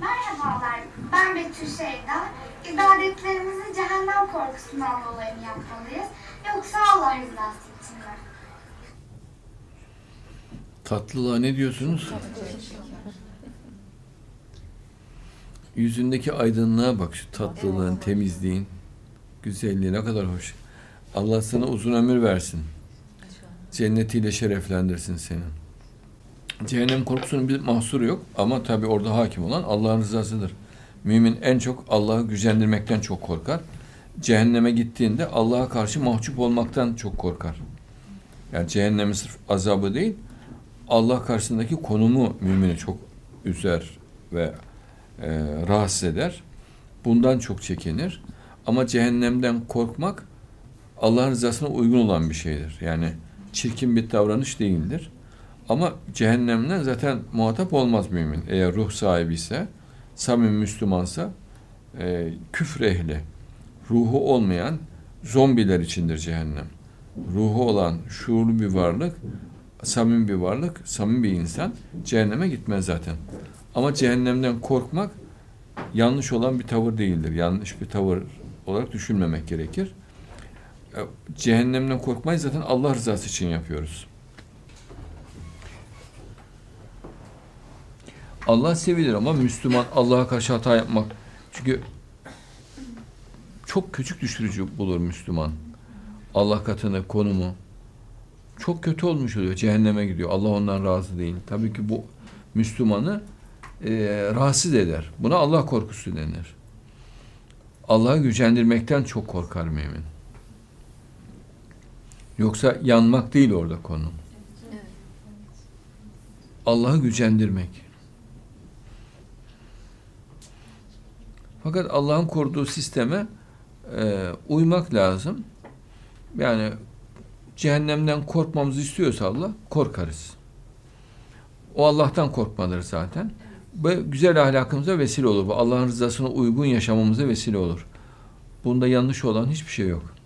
Merhabalar, ben Betül Şeyda. İbadetlerimizi cehennem korkusundan dolayı mı yapmalıyız? Yoksa Allah rızası için mi? Tatlılığa ne diyorsunuz? Yüzündeki aydınlığa bak şu tatlılığın, temizliğin, güzelliği ne kadar hoş. Allah sana uzun ömür versin. Cennetiyle şereflendirsin seni. Cehennem korkusunun bir mahsuru yok ama tabi orada hakim olan Allah'ın rızasıdır. Mümin en çok Allah'ı gücendirmekten çok korkar. Cehenneme gittiğinde Allah'a karşı mahcup olmaktan çok korkar. Yani cehennemin sırf azabı değil, Allah karşısındaki konumu mümini çok üzer ve e, rahatsız eder. Bundan çok çekinir. Ama cehennemden korkmak Allah'ın rızasına uygun olan bir şeydir. Yani çirkin bir davranış değildir. Ama cehennemden zaten muhatap olmaz mümin. Eğer ruh sahibi ise, samimi Müslümansa, e, küfür ehli, ruhu olmayan zombiler içindir cehennem. Ruhu olan şuurlu bir varlık, samimi bir varlık, samimi bir insan cehenneme gitmez zaten. Ama cehennemden korkmak yanlış olan bir tavır değildir. Yanlış bir tavır olarak düşünmemek gerekir. E, Cehennemden korkmayı zaten Allah rızası için yapıyoruz. Allah sevilir ama Müslüman Allah'a karşı hata yapmak. Çünkü çok küçük düşürücü bulur Müslüman. Allah katını, konumu. Çok kötü olmuş oluyor. Cehenneme gidiyor. Allah ondan razı değil. Tabii ki bu Müslümanı e, rahatsız eder. Buna Allah korkusu denir. Allah'ı gücendirmekten çok korkar mümin. Yoksa yanmak değil orada konu. Allah'ı gücendirmek. Fakat Allah'ın kurduğu sisteme e, uymak lazım. Yani cehennemden korkmamızı istiyorsa Allah korkarız. O Allah'tan korkmadır zaten. Ve güzel ahlakımıza vesile olur. Bu Allah'ın rızasına uygun yaşamamıza vesile olur. Bunda yanlış olan hiçbir şey yok.